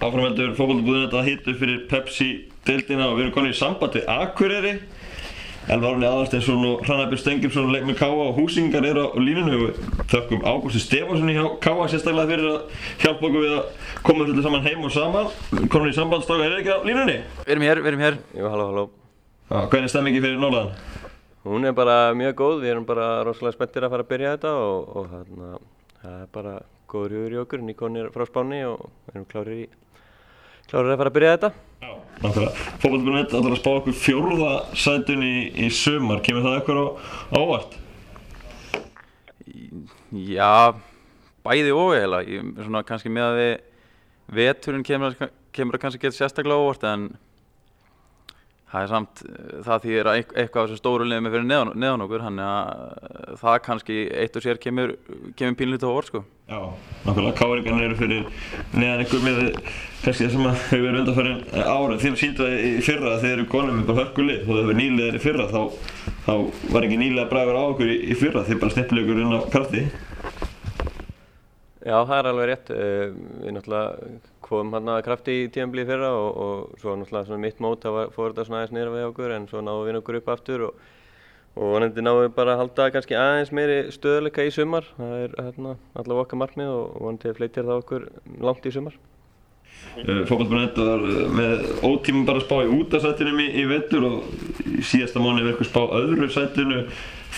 áframveldur fókbaldabúðin þetta hittu fyrir Pepsi-deildina og við erum konið í samband við Akureyri. Elvar Árni Aðarsteinsson og Hrannabjörn Stengilsson leik með Káa og Húsingar eru á línunni og þökkum Ágústi Stefánssoni hjá Káa sérstaklega fyrir að hjálpa okkur við að koma þessu saman heim og saman. Konið í samband, stáka, er ekki á línunni? Við erum hér, við erum hér. Jú, halló, halló. Já, hvernig er stemmingi fyrir Norðan? Hún er bara mjög góð, við erum bara rosalega spenntir að fara að byrja þetta og, og þarna, það er bara góður hugur í okkur, nýkonir frá Spáni og við erum klárir, í, klárir að fara að byrja þetta. Já, þetta ætlar að spá okkur fjórða sætun í, í sumar, kemur það eitthvað ávart? Já, bæði Svona kannski með að við veturinn kemur, kemur að kannski geta sérstaklega óvart en það er samt það því er eitthvað af þessu stóru liðum er fyrir neðan, neðan okkur þannig að eh, það kannski eitt og sér kemur, kemur pínlítið á óvart sko. Já, nákvæmlega. Káringarnir eru fyrir neðan ykkur með kannski það sem að hefur verið undanfærin ára. Þið síndu það í fyrra að þið eru konum með bara hörkulið og það hefur nýlegaðir í fyrra þá, þá var ekki nýlega bragur á okkur í, í fyrra. Þið bara snittilega ykkur inn á krafti. Já, það er alveg rétt. Eh, Við náttúrulega komum hann að krafti í tíðanblíði fyrra og, og svo náttúrulega svona mitt mót var, fór þetta svona aðeins niður við okkur en svo náðum við okkur upp aftur og, og vonandi náðum við bara að halda kannski aðeins meiri stöðuleika í sumar. Það er hérna, allavega okkar markmið og vonandi fleitir það okkur langt í sumar. Fókbaltbúinn þetta var uh, með ótíma bara að spá í útasættinum í, í vettur og í síðasta er eitthvað spá öðru sættinu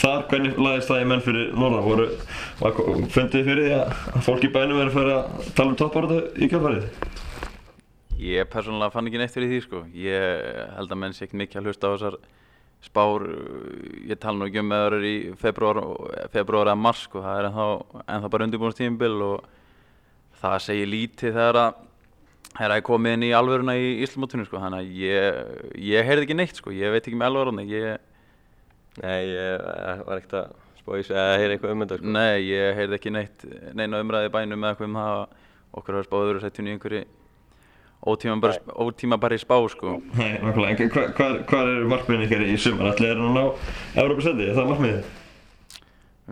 þar. Hvernig lagðist það í menn fyrir Norðan? Voru, fundið þið fyrir því að að fólk í bænum verið að fara að tala um toppáratu í kjálfarið? Ég persónulega fann ekki neitt fyrir því sko. Ég held að menn sé ekki mikið að hlusta á þessar spár, ég tala nú ekki um með það í februar, februar eða mars sko. Það er ennþá, ennþá bara undirbúinnstímbil og það segir lítið þegar að þegar ég komið inn í alvöruna í Íslamótunum sko. Þannig að ég, ég heyrði ekki neitt sko. Ég veit ekki með alvöruna. Ég, Nei, ég eh, var ekkert að spá í þessu eða heyra eitthvað um þetta sko. nei, ég heyrði ekki neitt, neina umræði í bænum með eitthvað um það að okkur var spáður og setjum í einhverju ótíma bara, ótíma bara í spá sko. Nei, nákvæmlega. En hva, hvað, hvað er markmiðin ykkar í sumar? Ætli er hann ná Európa-sendi? Er það markmiðið?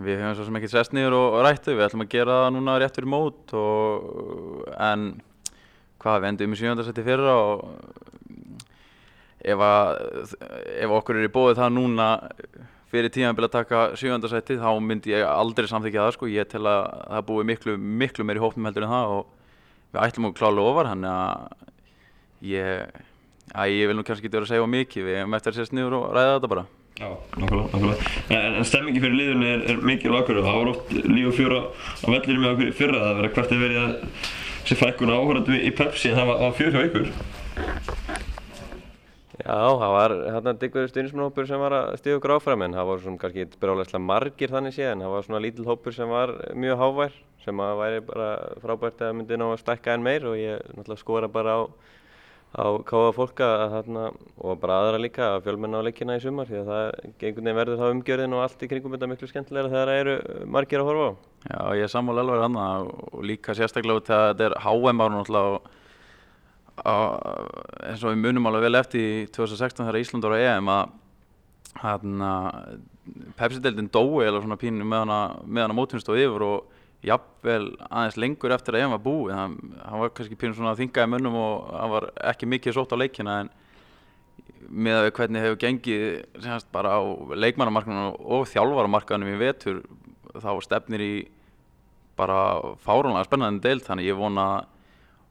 Við höfum svo sem ekki sest niður og rættu, við ætlum að gera það núna rétt fyrir mót og, en hvað, við endum í sjöndarsætti fyrra og ef, að, ef okkur er í bóði það núna fyrir tímanbíl að taka sjöndarsætti þá myndi ég aldrei samþykja það sko, ég tel að það búi miklu, miklu meir í hópnum heldur en það og við ætlum að klála ofar, hann að ég, að ég vil nú kannski ekki vera að segja mikið, við hefum eftir að sest niður og ræða þetta bara. Já, nákvæmlega, nákvæmlega. En, en stemmingi fyrir liðunni er, er mikil og akkur og það var oft líf og fjóra á vellinu með okkur fyrra. Það verið hvert að verið að sé fækkun áhörðandi í Pepsi en það var, var fjör hjá ykkur. Já, það var hérna diggur stuðnismannhópur sem var að stíða okkur áfram en það voru svona kannski brjálæslega margir þannig séð en það var svona lítill hópur sem var mjög hávær sem að væri bara frábært að myndi ná að stækka enn meir og ég náttúrulega skora bara á, á káða fólk að þarna og bara aðra líka að fjölmenna á leikina í sumar því að það einhvern veginn verður það umgjörðin og allt í kringum þetta miklu skemmtilegra þegar það eru margir að horfa á. Já, ég er sammála alveg hann og líka sérstaklega út þegar þetta er HM ára náttúrulega og eins og við munum alveg vel eftir í 2016 þegar Ísland var á EM að hann Pepsi-deildin dói eða svona pínu með hana, hana mótun stóð yfir og jafnvel aðeins lengur eftir að EM var búið. Hann, hann var kannski pínu svona að þinga í munnum og hann var ekki mikið sótt á leikina en með að við hvernig hefur gengið semast bara á leikmannamarkanum og þjálfaramarkanum í vetur þá stefnir í bara fáránlega spennandi deild. Þannig ég vona,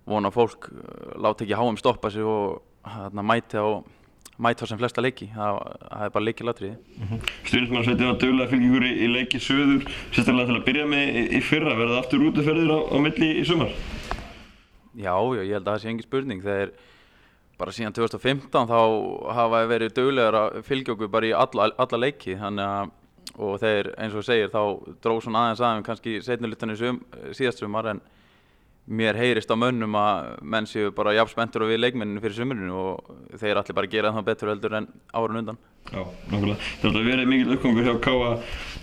vona fólk uh, láti ekki háum stoppa sig og hérna, mæti á mæti á sem flesta leiki, það, það er bara leikilatriði Stuðnismannsveitin var dögulega að fylgja ykkur í, í leiki söður, sérstaklega til að byrja með í, í fyrra. Verða það aftur útferðir á, á milli í sumar? Já, já, ég held að það sé engin spurning. Þegar bara síðan 2015 þá hafa verið dögulegar að fylgja okkur bara í alla, alla leiki. Þannig að og þeir eins og segir þá dróð svona aðeins aðeins kannski sum, síðast sumar en mér heyrist á mönnum að menn séu bara jafn spenntur og við leikmenninu fyrir sumurinu og þeir allir bara gera það betur heldur en árun undan Já, nákvæmlega. Það hefur verið mikil uppgangur hjá Káa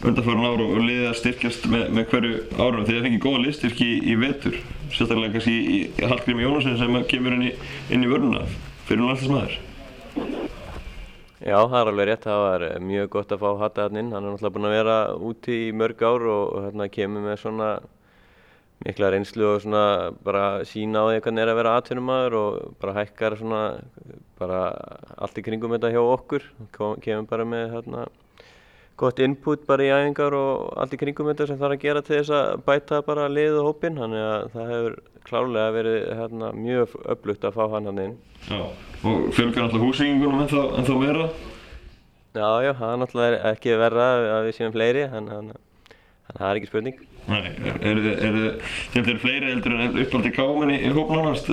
undanförun ára og liðið að styrkjast með, með hverju árunum. Þið fengið góða liðstyrki í, í vetur, sérstaklega kannski í, í Hallgrími Jónasson sem kemur inn í, inn í vörnuna fyrir hún alltaf smaður. Já, það er alveg rétt, það var mjög gott að fá Hatta hann inn, hann er náttúrulega búinn að vera úti í mörg ár og, og hérna kemur með svona mikla reynslu og svona bara sína á því hvernig er að vera atvinnumæður og bara hækkar svona bara allt í kringum þetta hjá okkur. Kom, kemur bara með hérna gott input bara í æfingar og allt í kringum þetta sem þarf að gera til þess að bæta bara lið og hópin þannig að það hefur klárlega verið hérna, mjög öflugt að fá hann hann inn. Já, og fjölgar alltaf húsvíkingunum ennþá, ennþá meira? Já, já, það er náttúrulega ekki verra að við séum fleiri en þannig að það er ekki spurning Nei, eru þið, eru þið, þeim þeir fleiri heldur en uppaldi káminni í hópn ánast,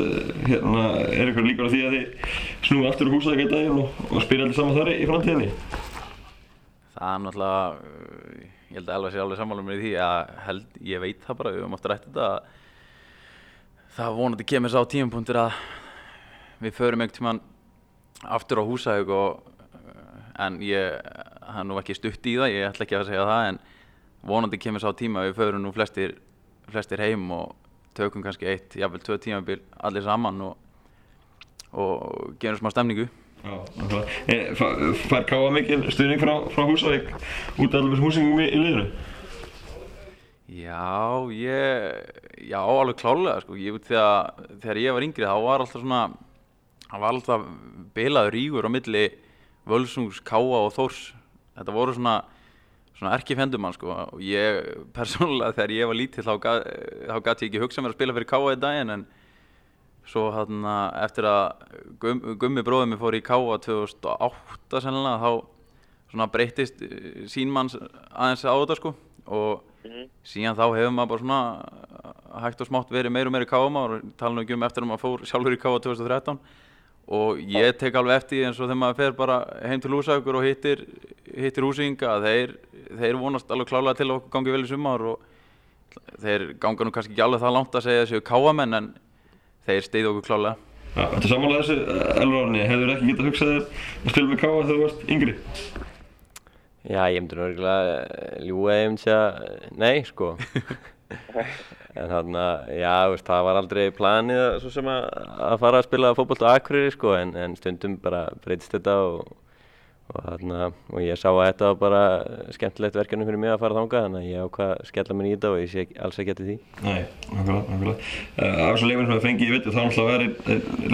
hérna, er eitthvað líkur á því að þið snúi aftur úr húsæk í daginn og, og spila allir saman þar í framtíðinni? Það er náttúrulega, uh, ég held að Elva sé alveg sammála með því að held, ég veit það bara, við höfum ofta rætt þetta að það vonandi kemur sá tímapunktur að við förum einhvern tíman aftur á húsæk og uh, en ég, það er nú ekki stutt í það, ég ætla ekki að segja það en vonandi kemur sá tíma við förum nú flestir, flestir heim og tökum kannski eitt, jáfnveil tvö tímabil allir saman og, og gerum smá stemningu. Já, nákvæmlega. Fær Káa mikil stuðning frá, frá Húsavík út af þessum húsingum í, í liðinu? Já, ég, já, alveg klálega, sko, ég veit þegar, þegar ég var yngri þá var alltaf svona, það var alltaf bilaður rígur á milli Völsungs, Káa og Þórs, þetta voru svona, svona erki fendumann, sko, og ég, persónulega þegar ég var lítill þá, gat, þá gæti ég ekki hugsað mér að spila fyrir Káa í daginn, en svo hann eftir að gum, Gummi bróðið mér fór í Káa 2008 sennilega, þá svona breyttist sínmanns aðeins á þetta, sko, og síðan þá hefur maður bara svona hægt og smátt verið meir og meir í káma og tala nú ekki um eftir að maður fór sjálfur í káa 2013 og ég tek alveg eftir því eins og þegar maður fer bara heim til húsaukur og hittir, hittir húsinga að þeir, þeir vonast alveg klálega til að okkur gangi vel í sumar og þeir ganga nú kannski ekki alveg það langt að segja þessu káamenn en þeir steyði okkur klálega Já, Þetta er samanlega þessu elvarni, hefur ekki getað hugsað þér að spila með Káa þegar þú varst yngri? Já, ég myndi nú örgulega ljúa ef ég myndi segja nei, sko. en þannig að, já, veist, það var aldrei planið að, að, að fara að spila fótboll á Akureyri, sko, en, en stundum bara breytist þetta og, og, þarna, og ég sá að þetta var bara skemmtilegt verkefni fyrir mig að fara þangað, þannig að ég ákvað að skella mér í þetta og ég sé alls ekki eftir því. Nei, okkurlega, okkurlega. Af þessum leifin sem það fengi í vetur, þá alltaf verið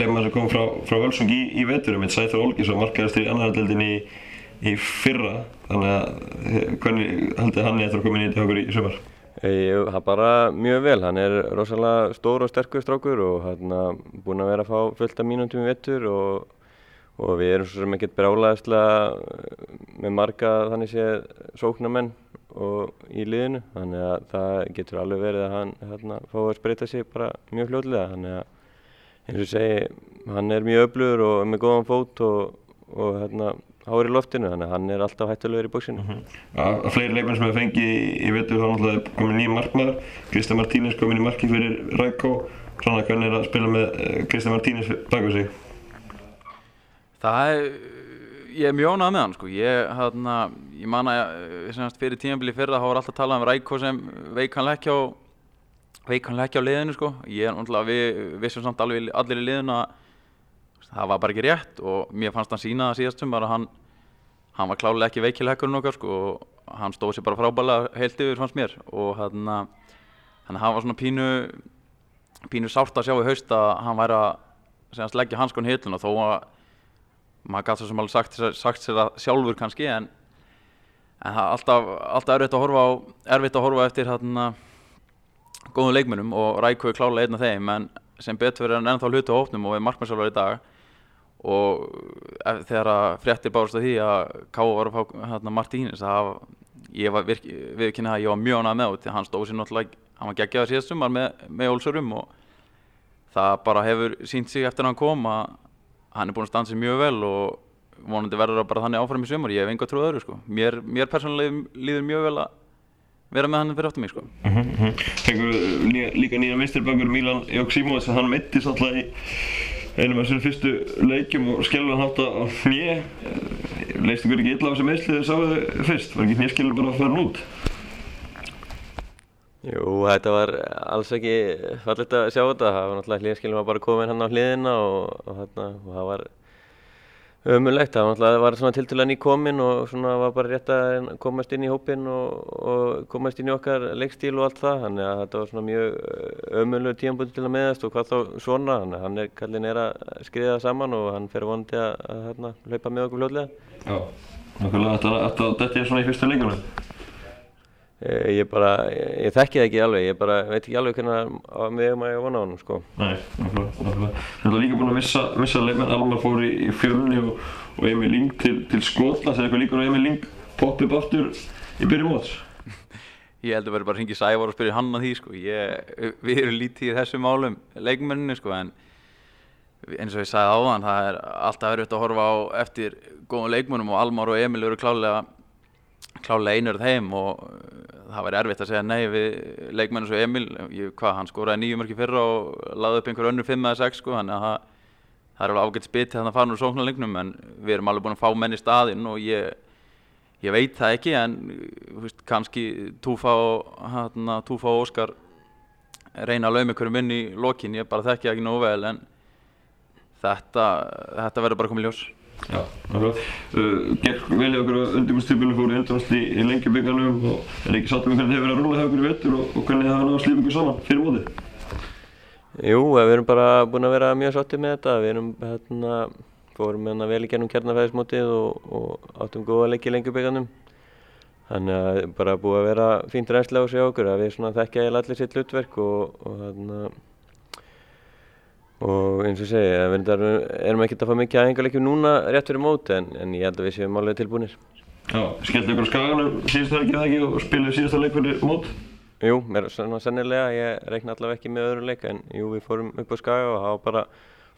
leifin sem kom frá, frá Völsung í, í veturum, eitt Sæþór Olgis og markaðist í annarhaldildin í í fyrra, þannig að hvernig heldur hann eftir að koma inn í þetta okkur í sumar? Jú, það bara mjög vel, hann er rosalega stór og sterkur strákur og hann er búinn að vera að fá fullt af mínútum í vettur og, og við erum svo sem ekkert brálaðislega með marga þannig séð sóknarmenn í liðinu, þannig að það getur alveg verið að hann hérna, fá að spreita sig bara mjög fljóðlega, þannig að eins og segi, hann er mjög öflugur og með góðan fót og, og hérna hári loftinu, þannig að hann er alltaf hættulegur í bóksinu. Mm -hmm. Að fleiri leikmenn sem hefur fengið í vetur þá náttúrulega komin nýja markmaður, Kristján Martínez komin í marki fyrir Rækó. Svona hvernig er að spila með Kristján Martínez bak við sig? Það er, ég er mjög ánægð með hann sko, ég, hérna, ég man að semast fyrir tímanbili fyrra þá var alltaf talað um Rækó sem veikanlega ekki á, veikanlega ekki á liðinu sko. Ég er náttúrulega, við vissum samt alveg allir í liðinu að það var bara ekki rétt og mér fannst hann sína það síðast sem bara hann hann var klálega ekki veikilhekkurinn okkar sko og hann stóð sér bara frábælega heilt yfir fannst mér. Og hann að hann var svona pínu pínu sárt að sjá í haust að hann væri að leggja hanskon hillun og þó að maður gæti sem alveg sagt, sagt sér það sjálfur kannski en, en það er alltaf, alltaf erfitt að horfa á erfitt að horfa eftir hann góðum leikmennum og Rækko er klálega einn af þeim en sem betur verið en ennþá hluti á hópnum og er markmannsjálfur í dag og þegar að fréttir bárst af því að Káa var að fá hérna, Martínis það ég var viðkynna að ég var mjög ánægð með og hann stóð sér náttúrulega hann var geggjaður síðast sumar með, með Olsurum og það bara hefur sínt sig eftir að hann kom að hann er búin að standa sér mjög vel og vonandi verður það bara þannig áfram í sumar. Ég hef enga trúið öðru sko. Mér, mér persónulega líður mjög vel að vera með hann fyrir aftur mig sko. Uh -huh. Fengur nýja, líka nýja meistirbangur Milan Jóksímóðs hann meittist alltaf í einum af þessum fyrstu leikjum og skellur hann hátt á hnið leist ykkur ekki illa á þessu meðsli þegar þið sáðu þið fyrst? Var ekki hnið bara að fara út? Jú, þetta var alls ekki fallit að sjá þetta. Það var náttúrulega hlýðskilum að bara koma inn hann á hliðina og, og, og það var Ömulegt, það var náttúrulega var svona tiltölulega ný komin og svona var bara rétt að komast inn í hópin og, og komast inn í okkar leikstíl og allt það þannig að þetta var svona mjög ömulegu tíanbúti til að meðast og hvað þá svona þannig að hann er, kallin er að skriða saman og hann fer vonandi að, að, að, að hlaupa með okkur fljóðlega. Já, þetta, þetta er svona í fyrsta leikunum. Ég, ég bara, ég, ég þekki það ekki alveg, ég bara veit ekki alveg hvernig við erum að vona á hann sko. Nei, nákvæmlega, nákvæmlega. Þú ert líka búinn að missa, missa leikmenn, Almar fór í, í fjölunni og, og Emil Ling til, til Skotlands, eða eitthvað líkur á Emil Ling poppi upp aftur í byrjum móts? Ég held að verður bara að ringi Sævar og spyrja hann að því sko. Ég, við erum lítið í þessum málum, leikmenninni sko, en eins og ég sagði áðan, það er alltaf verið að horfa á eftir góðum leikmennum og Almar og Emil eru klálega klálega einur þeim og það væri erfitt að segja nei við leikmennu svo Emil, ég, hvað, hann skoraði nýjum mörki fyrra og laði upp einhver önnur 5 eða 6 sko, þannig að það, það er alveg ágætt spit þannig að fara úr sóknarleiknum en við erum alveg búin að fá menn í staðinn og ég, ég veit það ekki en veist, kannski Túfa og, hana, Túfa og Óskar reyna að lauma einhverjum inn í lokin, ég bara þekki ekki nógu vel en þetta, þetta verður bara komið ljós. Já. Uh, Gekk vel í okkur undirbúinstipilum, fór í undanvastli í lengjubíkarnum og er ekki satt um hvernig þið hefur verið að rúla hjá okkur í vettur og, og hvernig það hafa að slípa ykkur saman fyrir mótið? Jú, við erum bara búin að vera mjög sáttið með þetta. Við erum hérna, fórum hérna vel í gennum kjarnafæðismótið og, og áttum góða leiki í lengjubíkarnum. Þannig að bara búið að vera fínt reynslega á sig á okkur að við svona þekkja allir sitt hlutverk og, og hérna og eins og ég segi, við erum ekkert að fá mikið aðengarleikjum núna rétt fyrir móti en, en ég held að við séum alveg tilbúinir. Já, skelltu ykkur á skaganum síðust það ekki það ekki og spiluðu síðasta leik fyrir mót? Jú, mér er svona sennilega, ég reikna allavega ekki með öðru leik en jú, við fórum upp á skaga og það var bara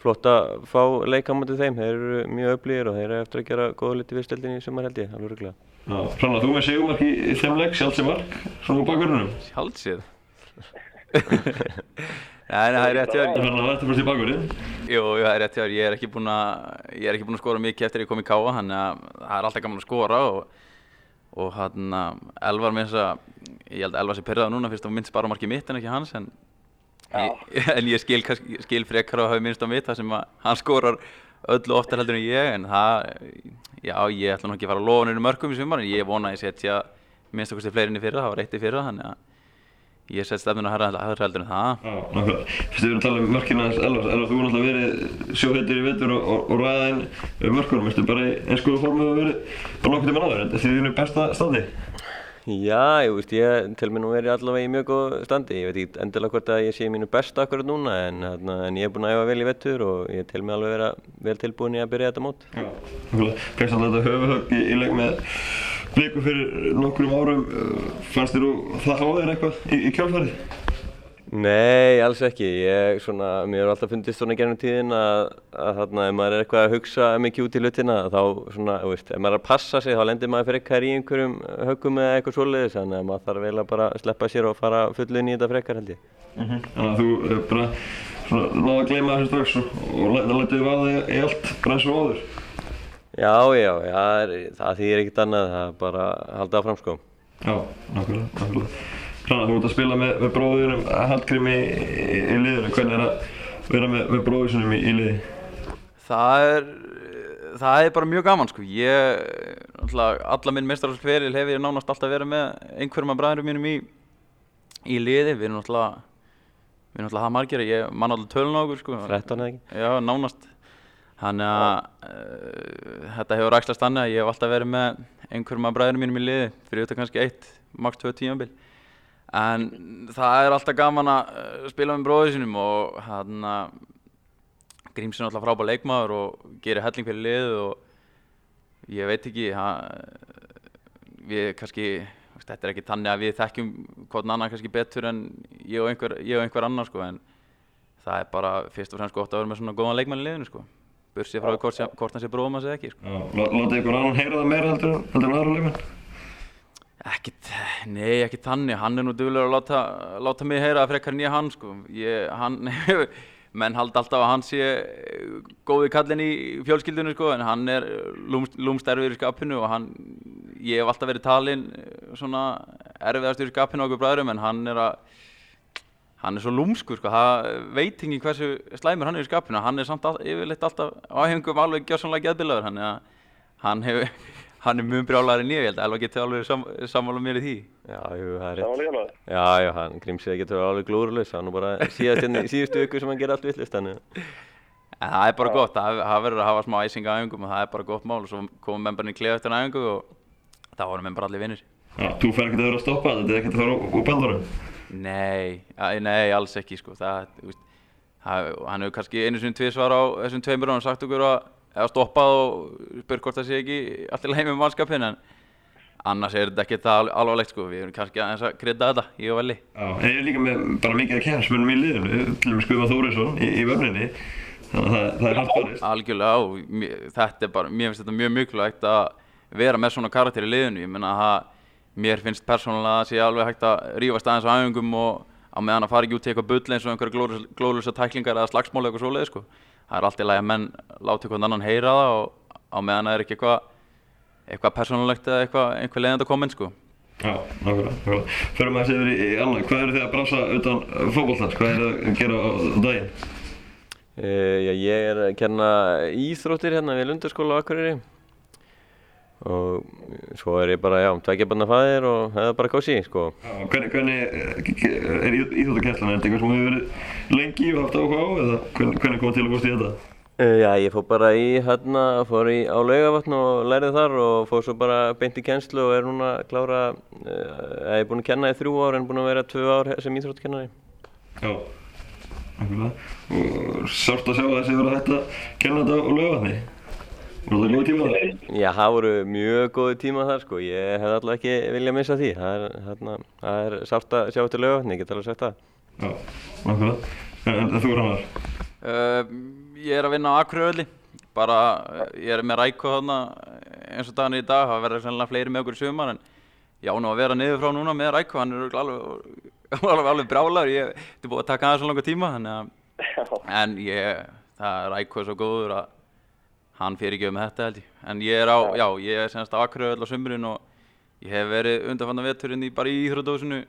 flott að fá leika á mótið þeim, þeir eru mjög öflýgir og þeir eru eftir að gera góða liti viðstöldin í sumar held ég, alveg röglega. Já, Franna, þú með segumark í, í þeim leik, sjálfsið mark, svona á bakverðunum? Sjálfsið? Nei, það er rétt hjá þér. Jú, það er rétt hjá þér. Ég er ekki búinn að, ég er ekki búinn að skora mikið eftir að ég kom í káa, þannig að það er alltaf gaman að skora og, og hann að Elvar minnst að, ég held að Elvar sé pyrraða núna fyrst að minnst bara markið mitt en ekki hans, en ég, en ég skil, skil frekar að hafa minnst á mitt þar sem að hann skorar öllu oftar heldur en ég, en það, já, ég ætla nú ekki að fara að lofa nýru mörgum í sumar, en ég vona að ég setja minnst okkur til fleirinni fyrra, það var eitt í fyrra, þannig að ég set stefnun að hæra heldur en það. Já, nákvæmlega. Fyrstu við erum að tala um mörkina hans Elvar. Elvar, þú er náttúrulega verið sjóhættir í vetur og, og, og ræða einn um mörkunum. Erstu bara í eins góða formu að verið bara nokkur tíma náður? Þetta er þínu besta standi? Já, ég veist, ég til mér nú er ég allavega í mjög góð standi. Ég veit ekki endilega hvort að ég sé mínu besta akkurat núna en, en ég er búinn að æfa vel í vettur og ég til mér alveg vera vel tilbúin í að byrja þetta mót. Já, nákvæmlega. Fyrst að þetta höfuhögg í, í leik með bliku fyrir nokkrum árum. Fannst þér það hafa þér eitthvað í, í kjálfarið? Nei, alls ekki. Ég, svona, mér hefur alltaf fundist svona gennum tíðin að, að þarna, ef maður er eitthvað að hugsa mikið út í hlutina, þá svona, þú veist, ef maður er að passa sig, þá lendir maður fyrir eitthvað í einhverjum höggum eða eitthvað svoleiðis, þannig að maður þarf vel að bara sleppa sér og fara fullin í þetta frekar, held ég. Mm -hmm. Þannig að þú er bara svona náða að gleyma þessu strax og, og það letið vaða í allt, bara eins og áður. Já, já, já, það þýðir ekkert annað, það er bara að halda áfram, sko. Já, nákvæmlega, nákvæmlega. Að þú ert að spila með, með bróðurum Hallgrími í, í, í liðinu, hvernig er að vera með, með bróðusunum í, í liði? Það er, það er bara mjög gaman sko, ég, alla minn meistarhalsferil hef ég nánast alltaf verið með einhverjum af bræðurum mínum í, í liði, við erum náttúrulega, við erum náttúrulega það margir, ég man alltaf tölun á okkur sko. 13 eða ekki? Já, nánast, þannig að uh, þetta hefur rækslast þannig að ég hef alltaf verið með einhverjum af bræðurum mínum í liði, fyrir auðvitað kannski eitt, maks 2 tímanbíl en það er alltaf gaman að spila með bróðið sinum og hann að Grímsson er alltaf frábær leikmaður og gerir helling fyrir lið og ég veit ekki hann, við kannski þetta er ekki tannig að við þekkjum hvern annan kannski betur en ég og einhver, ég og einhver annar sko en það er bara fyrst og fremst gott að vera með svona góðan leikmann í liðinu sko bursið frá hvort, hvort hann sé bróðum að segja ekki sko. Látið ykkur annan heyra það meira heldur en aðra leikmann? Ekkert, nei, ekkert þannig, hann er nú duglegur að láta, láta mig heyra frekar en ég hann sko, ég, hann, menn haldi alltaf að hann sé góði kallin í fjölskyldunum sko, en hann er lúmsterfir í skapinu og hann, ég hef alltaf verið talinn svona erfiðastur í skapinu á okkur bræðurum, en hann er að, hann er svo lúmskur sko, það veit ekki hversu slæmur hann er í skapinu, hann er samt all, yfirleitt alltaf á hefingum alveg gjörsamlega geðbilaður. Hann, hann, hef, hann er mjög brjálæri nýja, ég held. Að Elva getur alveg sam, sammála mér í því. Já, jú, það er rétt. Já, já, hann Grímsið getur alveg glúrulaus, hann er bara síðast inn í síðustu viku sem hann gerir allt vittlist, þannig. En það er bara gott, það, það verður að hafa smá æsing á æfingum og það er bara gott mál. Og svo komum í klefa eftir æfingu og þá voru menn bara allir vinnir. Já, þú fer ekki að vera að stoppa þetta, þetta er ekki að fara úr- bendurum. Nei, nei, alls ekki sko, það, þú veist, hann hefur kannski einu sinni tvisvar á þessum tveimur og hann sagt okkur að eða stoppað og spurt hvort það sé ekki allt í leið með mannskapin en annars er þetta ekki það al- alvarlegt sko, við erum kannski aðeins að krydda þetta, ég og Veli. Já, ég er líka með bara mikið að kjænsmunum í liðinu, til og með Skufa Þórisson í, í vefninni, þannig að það, það er hægt barist. Algjörlega og mér, þetta er bara, mér finnst þetta mjög mikilvægt að vera með svona karakter í liðinu, ég menna að mér finnst persónulega að sé alveg hægt að rífast aðeins á æfingum og á meðan að fara ekki út í eitthvað bull eins og einhverja glóðlösa tæklingar eða slagsmál eða eitthvað svoleið sko. Það er allt í lagi að menn láti einhvern annan heyra það og á meðan það er ekki eitthvað eitthvað persónulegt eða eitthvað einhver leiðandi komment sko. Já, nákvæmlega, nákvæmlega. Förum að segja yfir í, í annað, hvað eru þið að bransa utan fókbóltans, hvað eru þið að gera á daginn? Uh, já, ég er að kenna íþróttir hérna við Lundarskóla á Akureyri og svo er ég bara, já, tveggja barna fæðir og það er bara kósi, sko. Já, hvernig, hvernig eh, er íþróttakenslan, er þetta eitthvað sem hefur verið lengi og haft áhuga á, eða hvernig, hvernig kom til að fórst í þetta? Uh, já, ég fór bara í hérna, fór í á laugavatn og lærið þar og fór svo bara beint í kennslu og er núna klára, uh, ég er búinn að kenna í þrjú ár en búinn að vera tvö ár sem íþróttakennari. Já, nákvæmlega. Og sárt að sjá að þessi verið að kenna þetta á lögvatni. Voru það góð tíma það? Já, það voru mjög góði tíma þar sko, ég hef alltaf ekki viljað missa því, það er, hérna, það er sárt að sjá til laugavatni, ég get alveg sagt það. Já, nákvæmlega. En, þú er hannar? Uh, ég er að vinna á Akureyri bara, uh, ég er með ræko þarna eins og daginn í dag, það verður sennilega fleiri með okkur í sumar en ég á nú að vera niður frá núna með ræko, hann er alveg, alveg, alveg brjálar, ég þetta er búið að taka aðeins svo langa tíma þannig að, en ég, það ræko er svo góður að hann fyrir ekki um þetta held ég, en ég er á, já, ég er semst á Akureyri á sumrin og ég hef verið undanfanna veturinn í bara í Íþrótdósinu,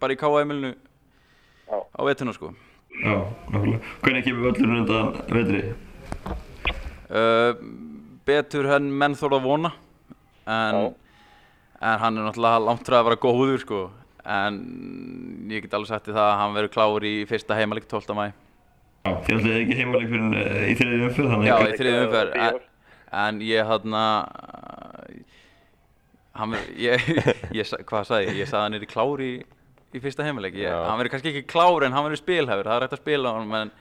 bara í KM-ilinu Já. á veturna sko. Já, nákvæmlega. Hvernig kemur völlurinn undan vetri? Uh, betur henn menn þóra að vona en, en hann er náttúrulega langt frá að vera góður sko en ég get alveg sagt í það að hann verður klár í fyrsta heimalik 12. mæ Já, þið ætlaði ekki heimaleg fyrir uh, í þriðið umfyrð, þannig Já, í þriðið umferð en, ég hann hann ver- ég, ég, sa- hvað sagði ég, ég sagði hann er klár í, í fyrsta heimalik. Ég, hann verður kannski ekki klár en hann verður spilhæfur. Það er hægt að spila á hann en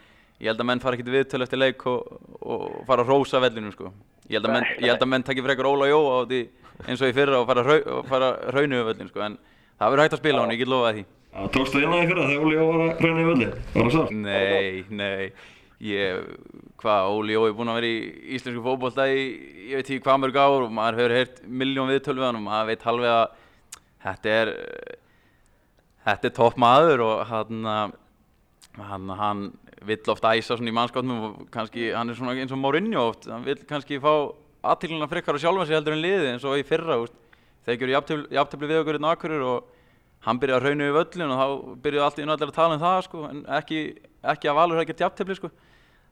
ég held að menn fara ekkert viðtölu eftir leik og, og fara að rósa vellinum sko. Ég held að menn, ég held að menn takki frekar Óla Jó á því eins og í fyrra og fara, að og raunu við vellin sko en það verður hægt að spila á hann, ég get lofaði því Já, tókstu inn á því fyrra þegar Óli Jó var að hrauna í völli? Var það sárt? Nei, nei ég, hvað, Óli Jó er búinn að vera í íslensku fótbolta í, ég veit ekki hvað mörg ár og maður hefur heyrt miljón viðtöl við hann og maður veit alveg að þetta er þetta er topp maður og hann hann, hann vill oft æsa svona í mannskapnum og kannski, hann er svona eins og Mourinho oft hann vill kannski fá aðtíluna frekar á sjálfa sig heldur en liði eins og í fyrra úst. þeir gerur jafntefli við okkur hérna á Akureyri og hann byrjaði að hraunu við völlin og þá byrjuði allt í náttúrulega að tala um það sko, en ekki, ekki að Valur hafi gert jafntefli sko.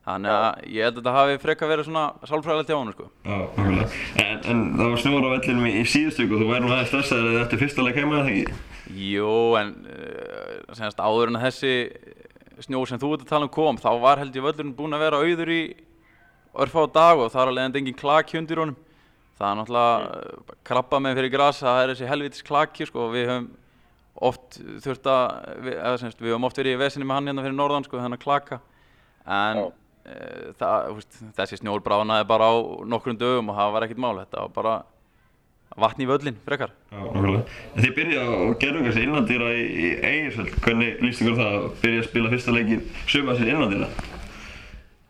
þannig að ég held að þetta hafi frekar verið svona sálfræðilegt hjá hann sko. Já, nákvæmlega. En, en það var snjór á vellinum í, í síðustu ykkur, þú væri nú aðeins stressaður eða eftir fyrsta leik heima eða ekki? Jú, en uh, semast áður en að þessi snjó sem þú ert að tala um kom, þá var held ég völlurinn búinn að vera auður í örfá dag og þar alveg en engin klaki undir honum. Það er náttúrulega mm. krabba með fyrir gras, það er þessi helvitis klaki sko og við höfum oft þurft að, við, eða semst, við höfum oft verið í vesinni með hann hérna fyrir norðan sko þennan klaka. En uh, það, veist, þessi snjór bránaði bara á nokkrum dögum og það var ekkert mál, þetta var bara vatn í völlin, frekar. Já, nákvæmlega. En þið byrjaði á gerðungarsi innandýra í, í Eirsvöld, hvernig líst ykkur það að byrja að spila fyrsta leikin suma sér innandýra?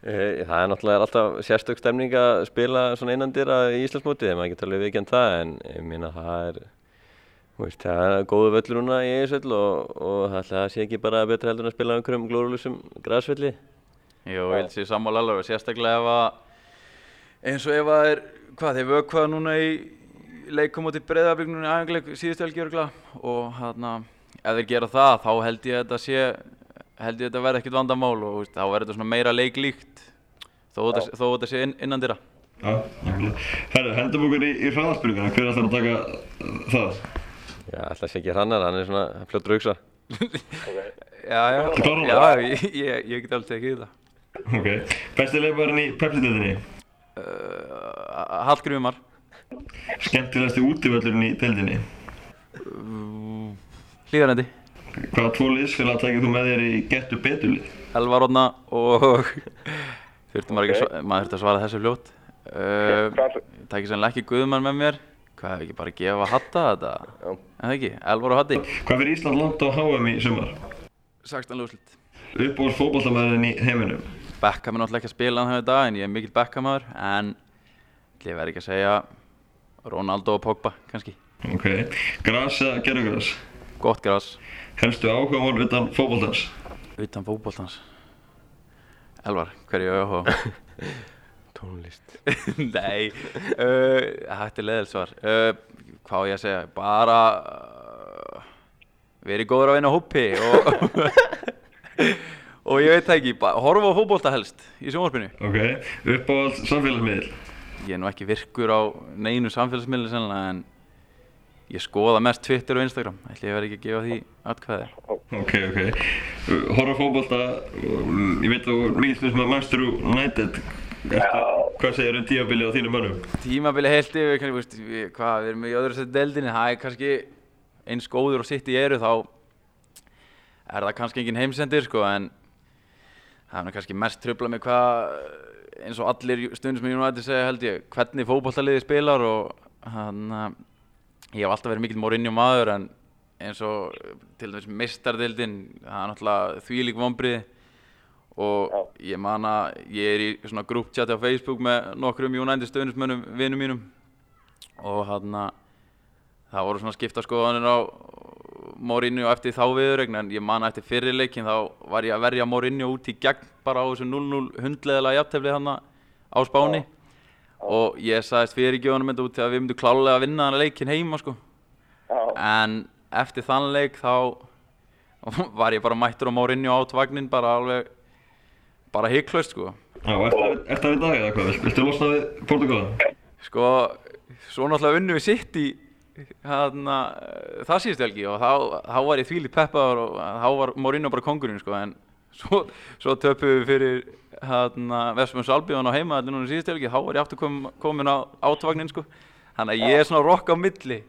Eh, Það er náttúrulega alltaf sérstök stemning að spila svona innandýra í Íslandsmóti þegar maður getur alveg vikjandi það en ég minna það er veist, það er góðu völlur núna í Eirsvöll og, og það ætla að sé ekki bara betra heldur en að spila á einhverjum glórulusum græsvelli Jú, ég held sér sammála alveg og sérstaklega ef að eins og ef að er, hvað, þeir vökvaða núna í leikum út í breyðablíknunni æfingarleik síðustu helgi örgla og hérna, ef þeir gera það þá held ég að þetta sé held ég þetta verði ekkert vandamál og þú veist, þá verður þetta svona meira leiklíkt þó þetta, sé inn, innan dýra. Já, nákvæmlega. Herru, hendum okkur í, í hraðaspurninguna, hver ætlar að taka uh, það? Já, alltaf sé ekki hrannar, hann er svona fljótt rauksa. Já, já, klárar já, ég, ég, ég get alveg tekið þetta. Ok, besti leikmaðurinn í Pepsi-deildinni? Uh, Hallgrímar, Skemmtilegasti útivöllurinn í deildinni? hlýðarendi, Hvaða tvo liðsfélag tækir þú með þér í Gettu Betulið? Elvar Odna og þurfti maður ekki, að svara þessu fljótt. Uh, Hvað, ég tæki sannlega ekki Guðmann með mér, hvað hefur ekki bara að gefa Hatta þetta? Já. En það ekki, Elvar og Hatti. Hvað fyrir Ísland langt á HM í sumar? 16 lúslitt. Uppbóðs fótballtamæðurinn í heiminum? Beckham er náttúrulega ekki að spila hann hefur dag en ég er mikill Beckhamaður en ég verð ekki að segja Ronaldo og Pogba kannski. Ok, gras eða gerðugras? Gott græs, Helstu áhugamál utan fótballtans? utan fótboltans. Elvar, hverju er áhuga? Tónlist. Nei, uh, þetta er leðil svar. Uh, hvað á ég að segja? Bara uh, verið góður að vinna hópi og, og ég veit það ekki, horfa á fótbolta helst í sjónvarpinu. Ok, uppbóðs samfélagsmiðl? Ég er nú ekki virkur á neinu samfélagsmiðli sennilega en ég skoða mest Twitter og Instagram. Ætli ég verði ekki að gefa því atkvæði. Ok, ok. Uh, Horfa á fótbolta, um, ég veit þú mikið stundum sem að Manchester United. Hvað segir um tíabilið á þínum mönnum? Tímabili heilt yfir, hvað, við erum í öðru seti deldinni, það er kannski eins góður og sitt í eru þá er það kannski engin heimsendir sko en það er kannski mest tröfla með hvað eins og allir stundum sem ég nú ætti að segja held ég hvernig fótballtaliði spilar og hann ég hef alltaf verið mikill Mourinho maður en eins og til dæmis mistardildin það er náttúrulega þvílík vonbriði og ég man að ég er í svona grúptjati á Facebook með nokkrum United stöðnismönnum vinnum mínum. Og hann það voru svona skipta skoðanir á Mourinho eftir þá viðurregn en ég man að eftir fyrirleikin þá var ég að verja Mourinho út í gegn bara á þessu 0-0 hundleðilega jafntefli hann á Spáni. Og ég sagðist fyrirgjóðanum þetta út til að við myndum klálega að vinna hann leikin heima sko. Já, en eftir þann leik þá var ég bara mættur á Mourinho át vagnin bara alveg bara hygglust sko Já, ertu ertu að við dag eða hvað? Vilt- Viltu losna við Portugalan? sko svo náttúrulega unnu við sitt í hana, það síðust helgi og þá, þá var ég þvílið peppaður og þá var Mourinho bara kongurinn sko en svo, svo töpuðum við fyrir hana, Vestmjöns Albíðan á heima þetta núna síðust helgi þá var ég aftur kom, komin á átvagnin sko þannig að ég er svona rock á milli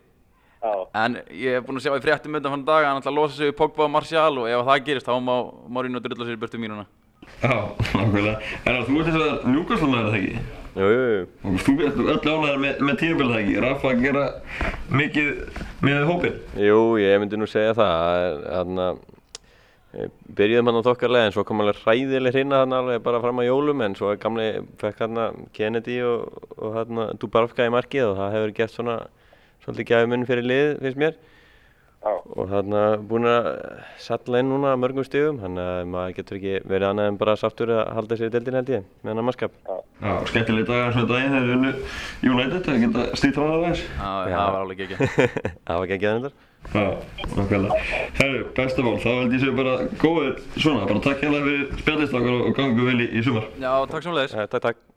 já, En ég hef búinn að sjá í fréttum undan fann dag að hann ætla að losa sig við Pogba og Martial og ef það gerist þá má Mourinho drulla sér í burtu mínuna. Já, nákvæmlega. En þú ert þess að með það ekki? Jú, jú, jú. Og þú ert öll ánæður með, með tímabilið það ekki? Rafa að gera mikið með hópinn? Jú, ég myndi nú segja það. Þannig að byrjuðum hann á þokkarlega en svo kom alveg hræðileg hrinna hann alveg bara fram á jólum en svo gamli fekk hann Kennedy og, og hann Dubravka í markið og það hefur gert svona svolítið gæfuminn fyrir lið, finnst mér. Og hann búin að salla inn núna mörgum stigum, þannig að maður getur ekki verið annað en bara sáttur að halda sér í deildin held ég, með hann að mannskap. Já, skemmtileg dagar svona daginn þegar við unnu United, það geta stýtt frá það aðeins. Það Já. það var alveg ekki. það var ekki ekki aðeins. Já, nákvæmlega. Herru, besta mál, þá held ég séu bara góðir svona, bara takk hérna fyrir spjallistlokkar og gangu vel í, í sumar. Já, takk svo leiðis. Takk, takk.